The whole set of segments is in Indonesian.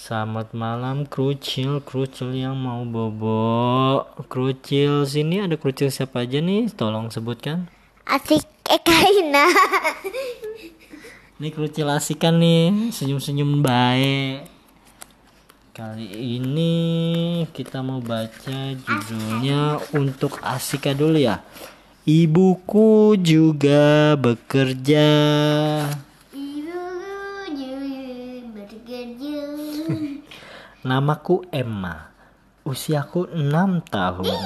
Selamat malam krucil, krucil yang mau bobo. Krucil sini ada krucil siapa aja nih? Tolong sebutkan. Asik Ekaina. Ini krucil asik kan nih, senyum-senyum baik. Kali ini kita mau baca judulnya untuk Asika dulu ya. Ibuku juga bekerja. Namaku Emma. Usiaku 6 tahun.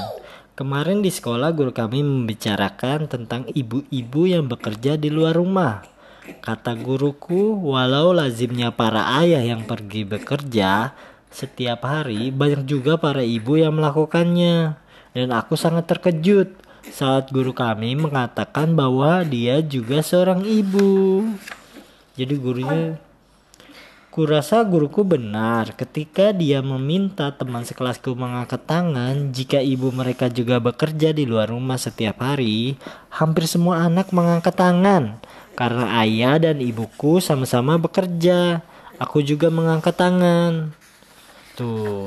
Kemarin di sekolah guru kami membicarakan tentang ibu-ibu yang bekerja di luar rumah. Kata guruku, walau lazimnya para ayah yang pergi bekerja setiap hari, banyak juga para ibu yang melakukannya. Dan aku sangat terkejut saat guru kami mengatakan bahwa dia juga seorang ibu. Jadi gurunya Kurasa guruku benar ketika dia meminta teman sekelasku mengangkat tangan jika ibu mereka juga bekerja di luar rumah setiap hari. Hampir semua anak mengangkat tangan karena ayah dan ibuku sama-sama bekerja. Aku juga mengangkat tangan. Tuh.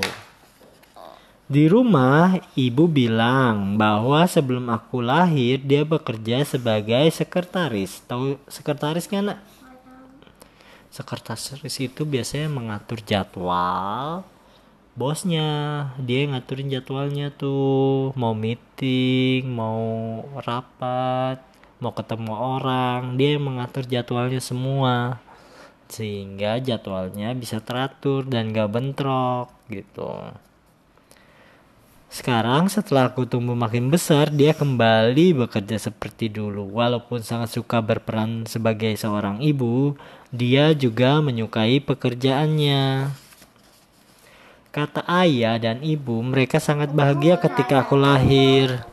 Di rumah, ibu bilang bahwa sebelum aku lahir dia bekerja sebagai sekretaris. Tahu sekretaris kan? Nak? Sekretaris itu biasanya mengatur jadwal bosnya. Dia ngaturin jadwalnya tuh. Mau meeting mau rapat mau ketemu orang. Dia yang mengatur jadwalnya semua. Sehingga jadwalnya bisa teratur dan gak bentrok gitu sekarang setelah aku tumbuh makin besar, dia kembali bekerja seperti dulu. Walaupun sangat suka berperan sebagai seorang ibu, dia juga menyukai pekerjaannya. Kata ayah dan ibu, mereka sangat bahagia ketika aku lahir.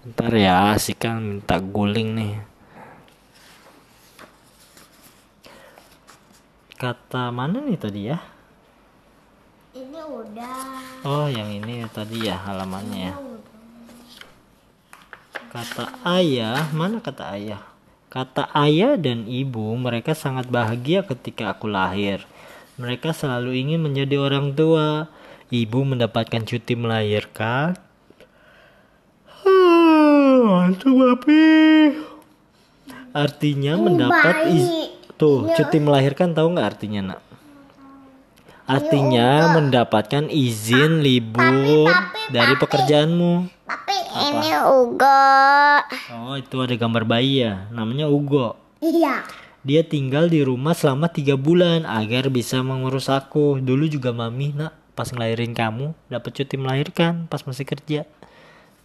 Bentar ya, si kan minta guling nih. Kata mana nih tadi ya? Ini udah. Oh, yang ini tadi ya halamannya ya. Kata ayah, mana kata ayah? Kata ayah dan ibu, mereka sangat bahagia ketika aku lahir. Mereka selalu ingin menjadi orang tua. Ibu mendapatkan cuti melahirkan. Itu bapi. Artinya mendapat iz- tuh cuti melahirkan tahu nggak artinya nak? Artinya mendapatkan izin libur dari pekerjaanmu. Tapi ini Ugo. Oh itu ada gambar bayi ya, namanya Ugo. Iya. Dia tinggal di rumah selama tiga bulan agar bisa mengurus aku. Dulu juga mami nak pas ngelahirin kamu dapat cuti melahirkan pas masih kerja.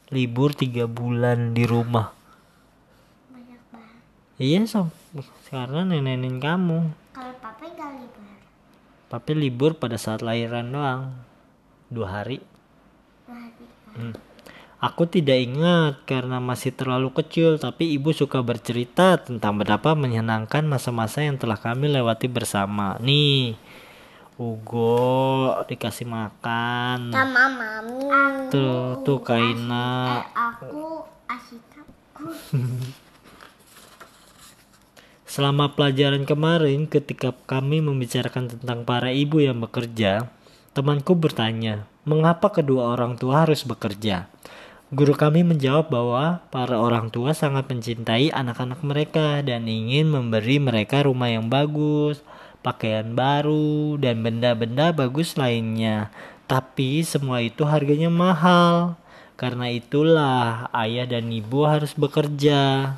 Libur tiga bulan di rumah. Banyak banget. Iya sob, karena nenenin kamu. Kalau papa nggak libur. Tapi libur pada saat lahiran doang, dua hari. Hmm. Aku tidak ingat karena masih terlalu kecil, tapi ibu suka bercerita tentang betapa menyenangkan masa-masa yang telah kami lewati bersama. Nih, Ugo dikasih makan. Sama mami. Tuh, tuh Kaina. Aku asikaku. Selama pelajaran kemarin, ketika kami membicarakan tentang para ibu yang bekerja, temanku bertanya, mengapa kedua orang tua harus bekerja? Guru kami menjawab bahwa para orang tua sangat mencintai anak-anak mereka dan ingin memberi mereka rumah yang bagus, pakaian baru, dan benda-benda bagus lainnya. Tapi semua itu harganya mahal. Karena itulah ayah dan ibu harus bekerja.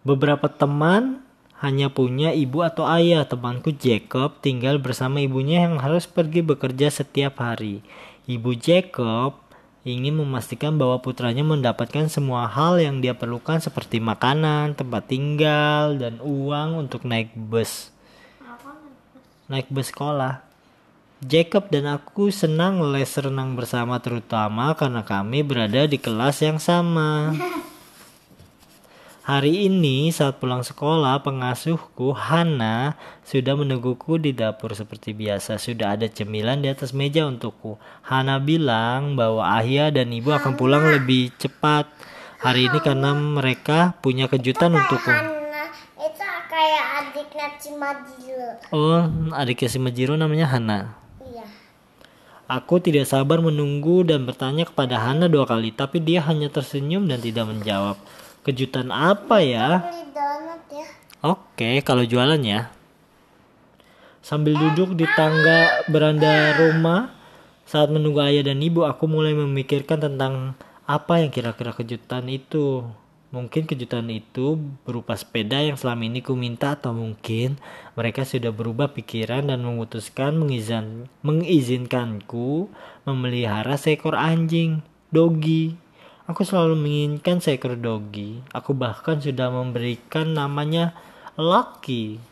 Beberapa teman hanya punya ibu atau ayah. Temanku Jacob tinggal bersama ibunya yang harus pergi bekerja setiap hari. Ibu Jacob ingin memastikan bahwa putranya mendapatkan semua hal yang dia perlukan seperti makanan, tempat tinggal, dan uang untuk naik bus. Naik bus sekolah. Jacob dan aku senang les renang bersama terutama karena kami berada di kelas yang sama. Hari ini saat pulang sekolah, pengasuhku Hana sudah menungguku di dapur seperti biasa. Sudah ada cemilan di atas meja untukku. Hana bilang bahwa ayah dan ibu akan pulang lebih cepat hari ini karena mereka punya kejutan untukku. Hana kayak adiknya Cimajilo. Oh, adiknya si Majiro namanya Hana. Iya. Aku tidak sabar menunggu dan bertanya kepada Hana dua kali, tapi dia hanya tersenyum dan tidak menjawab. Kejutan apa ya? Ya. Oke, kalau jualan ya. Sambil duduk di tangga beranda rumah, saat menunggu ayah dan ibu, aku mulai memikirkan tentang apa yang kira-kira kejutan itu. Mungkin kejutan itu berupa sepeda yang selama ini ku minta atau mungkin mereka sudah berubah pikiran dan memutuskan mengizin, mengizinkanku memelihara seekor anjing, dogi. Aku selalu menginginkan seekor dogi. Aku bahkan sudah memberikan namanya Lucky.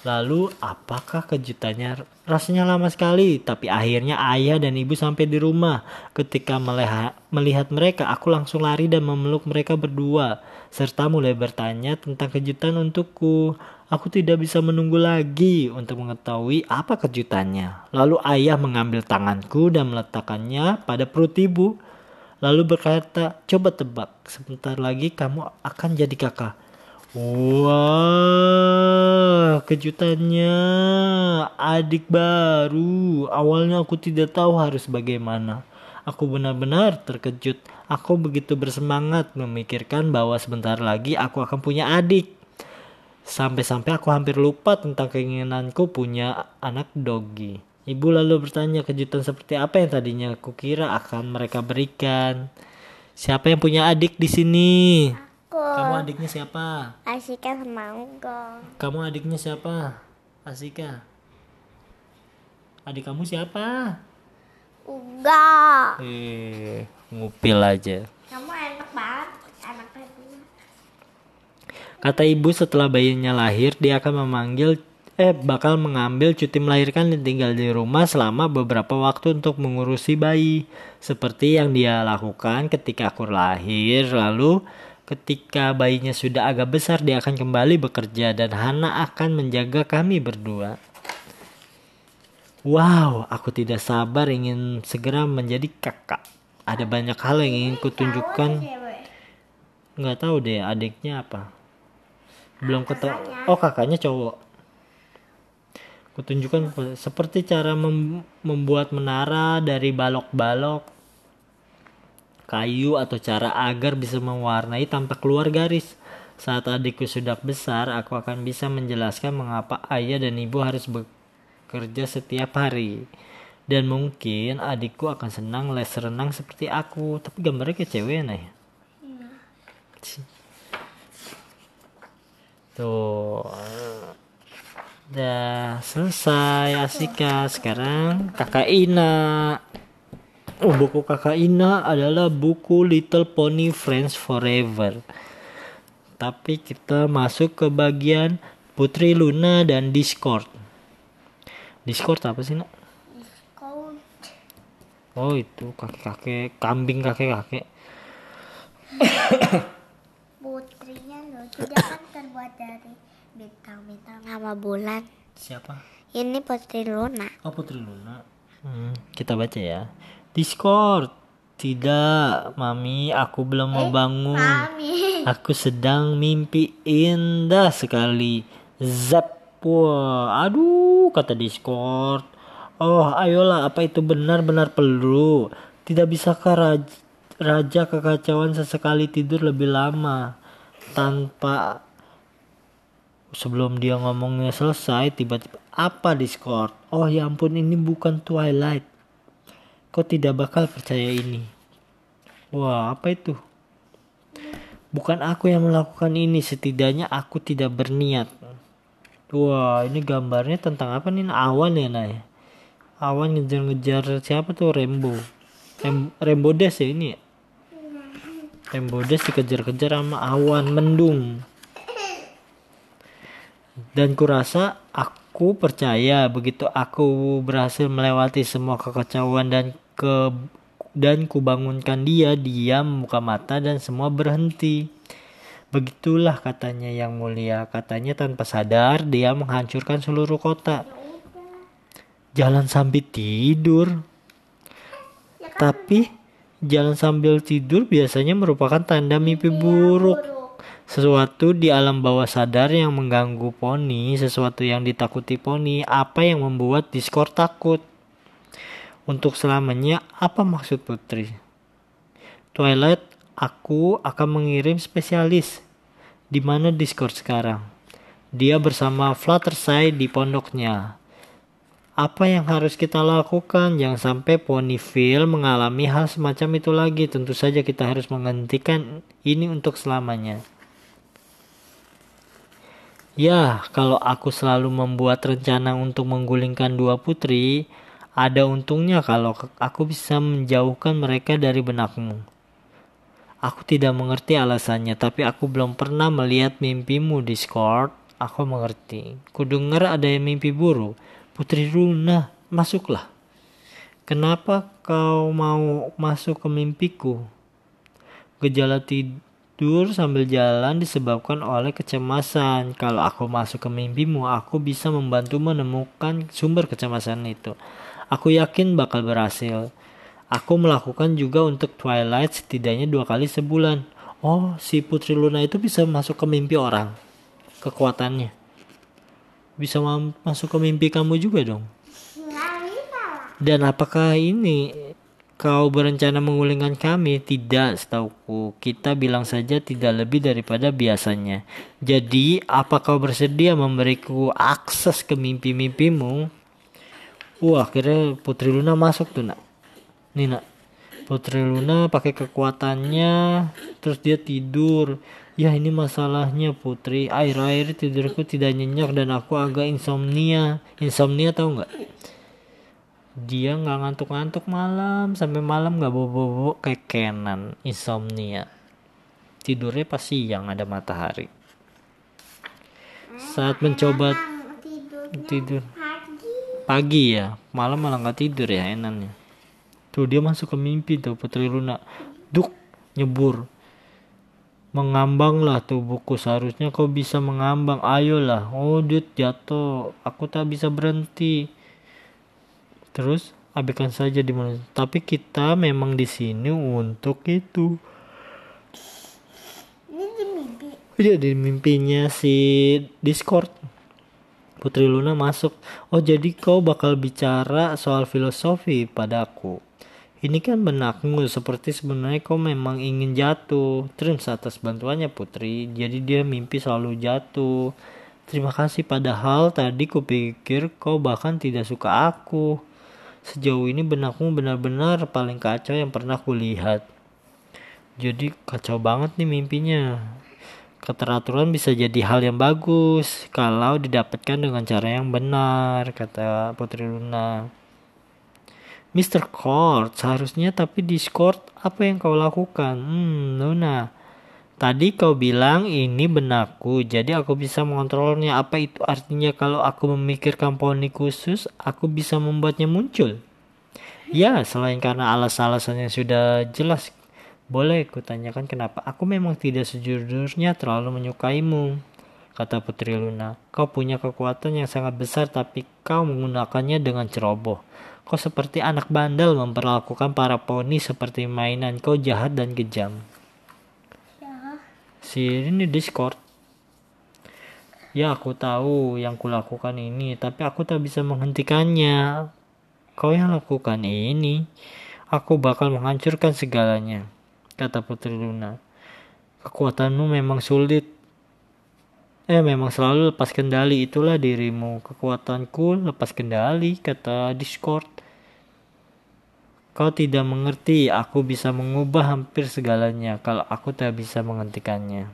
Lalu apakah kejutannya? Rasanya lama sekali, tapi akhirnya ayah dan ibu sampai di rumah. Ketika melihat, melihat mereka, aku langsung lari dan memeluk mereka berdua, serta mulai bertanya tentang kejutan untukku. Aku tidak bisa menunggu lagi untuk mengetahui apa kejutannya. Lalu ayah mengambil tanganku dan meletakkannya pada perut ibu. Lalu berkata, coba tebak, sebentar lagi kamu akan jadi kakak. Wah, kejutannya adik baru. Awalnya aku tidak tahu harus bagaimana. Aku benar-benar terkejut. Aku begitu bersemangat memikirkan bahwa sebentar lagi aku akan punya adik. Sampai-sampai aku hampir lupa tentang keinginanku punya anak dogi. Ibu lalu bertanya kejutan seperti apa yang tadinya aku kira akan mereka berikan. Siapa yang punya adik di sini? Aku. Kamu adiknya siapa? Asika sama Ugo. Kamu adiknya siapa? Asika. Adik kamu siapa? Uga. Eh, ngupil aja. Kamu enak banget. Enak banget. Kata ibu setelah bayinya lahir, dia akan memanggil eh bakal mengambil cuti melahirkan dan tinggal di rumah selama beberapa waktu untuk mengurusi bayi. Seperti yang dia lakukan ketika aku lahir, lalu ketika bayinya sudah agak besar dia akan kembali bekerja dan Hana akan menjaga kami berdua. Wow, aku tidak sabar ingin segera menjadi kakak. Ada banyak hal yang ingin kutunjukkan. Nggak tahu deh adiknya apa. Belum ketemu. Oh kakaknya cowok. Kutunjukkan seperti cara mem- membuat menara dari balok-balok kayu atau cara agar bisa mewarnai tanpa keluar garis. Saat adikku sudah besar, aku akan bisa menjelaskan mengapa ayah dan ibu harus bekerja setiap hari. Dan mungkin adikku akan senang les renang seperti aku. Tapi gambarnya kayak cewek ya. Tuh. Udah selesai Asika. Sekarang kakak Ina. Oh, buku kakak Ina adalah buku Little Pony Friends Forever. Tapi kita masuk ke bagian Putri Luna dan Discord. Discord apa sih nak? Coach. Oh itu kakek-kakek, kambing kakek-kakek. Putrinya loh. Dia kan terbuat dari bintang-bintang sama bulan. Siapa? Ini Putri Luna. Oh Putri Luna. Hmm, kita baca ya. Discord. Tidak, Mami, aku belum mau bangun. Mami. Aku sedang mimpi indah sekali. Zap. Wah, aduh, kata Discord. Oh, ayolah, apa itu benar-benar perlu? Tidak bisakah raja, raja kekacauan sesekali tidur lebih lama tanpa sebelum dia ngomongnya selesai tiba-tiba apa Discord? Oh ya ampun ini bukan Twilight. Kau tidak bakal percaya ini. Wah, apa itu? Bukan aku yang melakukan ini, setidaknya aku tidak berniat. Wah, ini gambarnya tentang apa nih? Awan ya, Nay? Awan ngejar-ngejar siapa tuh? Rembo. Rem Rembo Des ya ini ya? Rembo Des dikejar-kejar sama awan mendung. Dan kurasa aku percaya begitu aku berhasil melewati semua kekacauan dan ke dan kubangunkan dia, dia membuka mata dan semua berhenti. Begitulah katanya yang mulia. Katanya tanpa sadar dia menghancurkan seluruh kota. Jalan sambil tidur. Tapi jalan sambil tidur biasanya merupakan tanda mimpi buruk. Sesuatu di alam bawah sadar yang mengganggu poni, sesuatu yang ditakuti poni, apa yang membuat Discord takut? Untuk selamanya, apa maksud Putri? Twilight, aku akan mengirim spesialis. Di mana Discord sekarang? Dia bersama Fluttershy di pondoknya. Apa yang harus kita lakukan? Jangan sampai Ponyville mengalami hal semacam itu lagi. Tentu saja kita harus menghentikan ini untuk selamanya. Ya, kalau aku selalu membuat rencana untuk menggulingkan dua putri, ada untungnya kalau aku bisa menjauhkan mereka dari benakmu. Aku tidak mengerti alasannya, tapi aku belum pernah melihat mimpimu di Discord. Aku mengerti. Kudengar ada yang mimpi buruk. Putri Runa, masuklah. Kenapa kau mau masuk ke mimpiku? Gejala tidur Tidur sambil jalan disebabkan oleh kecemasan. Kalau aku masuk ke mimpimu, aku bisa membantu menemukan sumber kecemasan itu. Aku yakin bakal berhasil. Aku melakukan juga untuk Twilight setidaknya dua kali sebulan. Oh, si Putri Luna itu bisa masuk ke mimpi orang. Kekuatannya. Bisa masuk ke mimpi kamu juga dong. Dan apakah ini kau berencana mengulingkan kami? Tidak, setauku. Kita bilang saja tidak lebih daripada biasanya. Jadi, apa kau bersedia memberiku akses ke mimpi-mimpimu? Wah, akhirnya Putri Luna masuk tuh, nak. Nih, nak. Putri Luna pakai kekuatannya, terus dia tidur. Ya ini masalahnya Putri. Air-air tidurku tidak nyenyak dan aku agak insomnia. Insomnia tahu nggak? Dia nggak ngantuk-ngantuk malam sampai malam nggak bobo-bobo kayak Kenan insomnia. Tidurnya pas siang ada matahari. Saat mencoba tidur. pagi. Ya? Malam malah nggak tidur ya enaknya. Tuh dia masuk ke mimpi tuh Putri Luna. Duk nyebur. Mengambang lah tuh buku seharusnya kau bisa mengambang. Ayolah oh dia jatuh. Aku tak bisa berhenti terus abaikan saja di mana. Tapi kita memang di sini untuk itu. Ini di mimpi iya mimpinya si Discord. Putri Luna masuk. Oh jadi kau bakal bicara soal filosofi padaku ini kan benakmu seperti sebenarnya kau memang ingin jatuh. Terus atas bantuannya Putri. Jadi dia mimpi selalu jatuh. Terima kasih padahal tadi kupikir kau bahkan tidak suka aku. Sejauh ini benakmu benar-benar paling kacau yang pernah kulihat. Jadi kacau banget nih mimpinya. Keteraturan bisa jadi hal yang bagus kalau didapatkan dengan cara yang benar, kata Putri Luna. Mr. Court, seharusnya tapi Discord apa yang kau lakukan? Hmm, Luna. Tadi kau bilang ini benakku, jadi aku bisa mengontrolnya. Apa itu artinya kalau aku memikirkan poni khusus, aku bisa membuatnya muncul? Ya, selain karena alas-alasan yang sudah jelas, boleh kutanyakan kenapa aku memang tidak sejujurnya terlalu menyukaimu. Kata Putri Luna, kau punya kekuatan yang sangat besar tapi kau menggunakannya dengan ceroboh. Kau seperti anak bandel memperlakukan para poni seperti mainan. Kau jahat dan kejam si ini Discord. Ya aku tahu yang kulakukan ini tapi aku tak bisa menghentikannya. Kau yang lakukan ini aku bakal menghancurkan segalanya kata Putri Luna. Kekuatanmu memang sulit. Eh memang selalu lepas kendali. Itulah dirimu. Kekuatanku lepas kendali kata Discord Kau tidak mengerti, aku bisa mengubah hampir segalanya kalau aku tak bisa menghentikannya.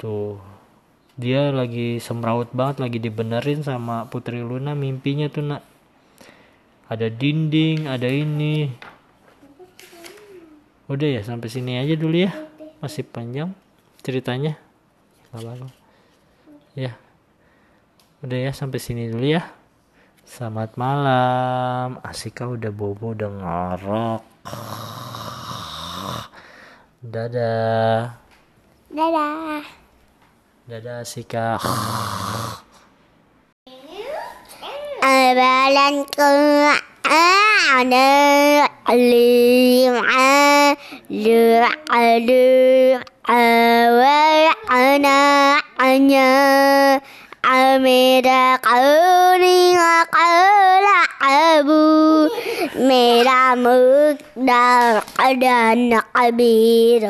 Tuh, dia lagi semrawut banget, lagi dibenerin sama Putri Luna mimpinya tuh nak. Ada dinding, ada ini. Udah ya, sampai sini aja dulu ya. Masih panjang ceritanya. Ya. Udah ya, sampai sini dulu ya. Selamat malam. Asika udah bobo udah ngorok. Dadah. Dadah. Dadah Asika. Abalan ada alim ada ada awal anak عمد قولي وقول عبو من مقدر قدر كبير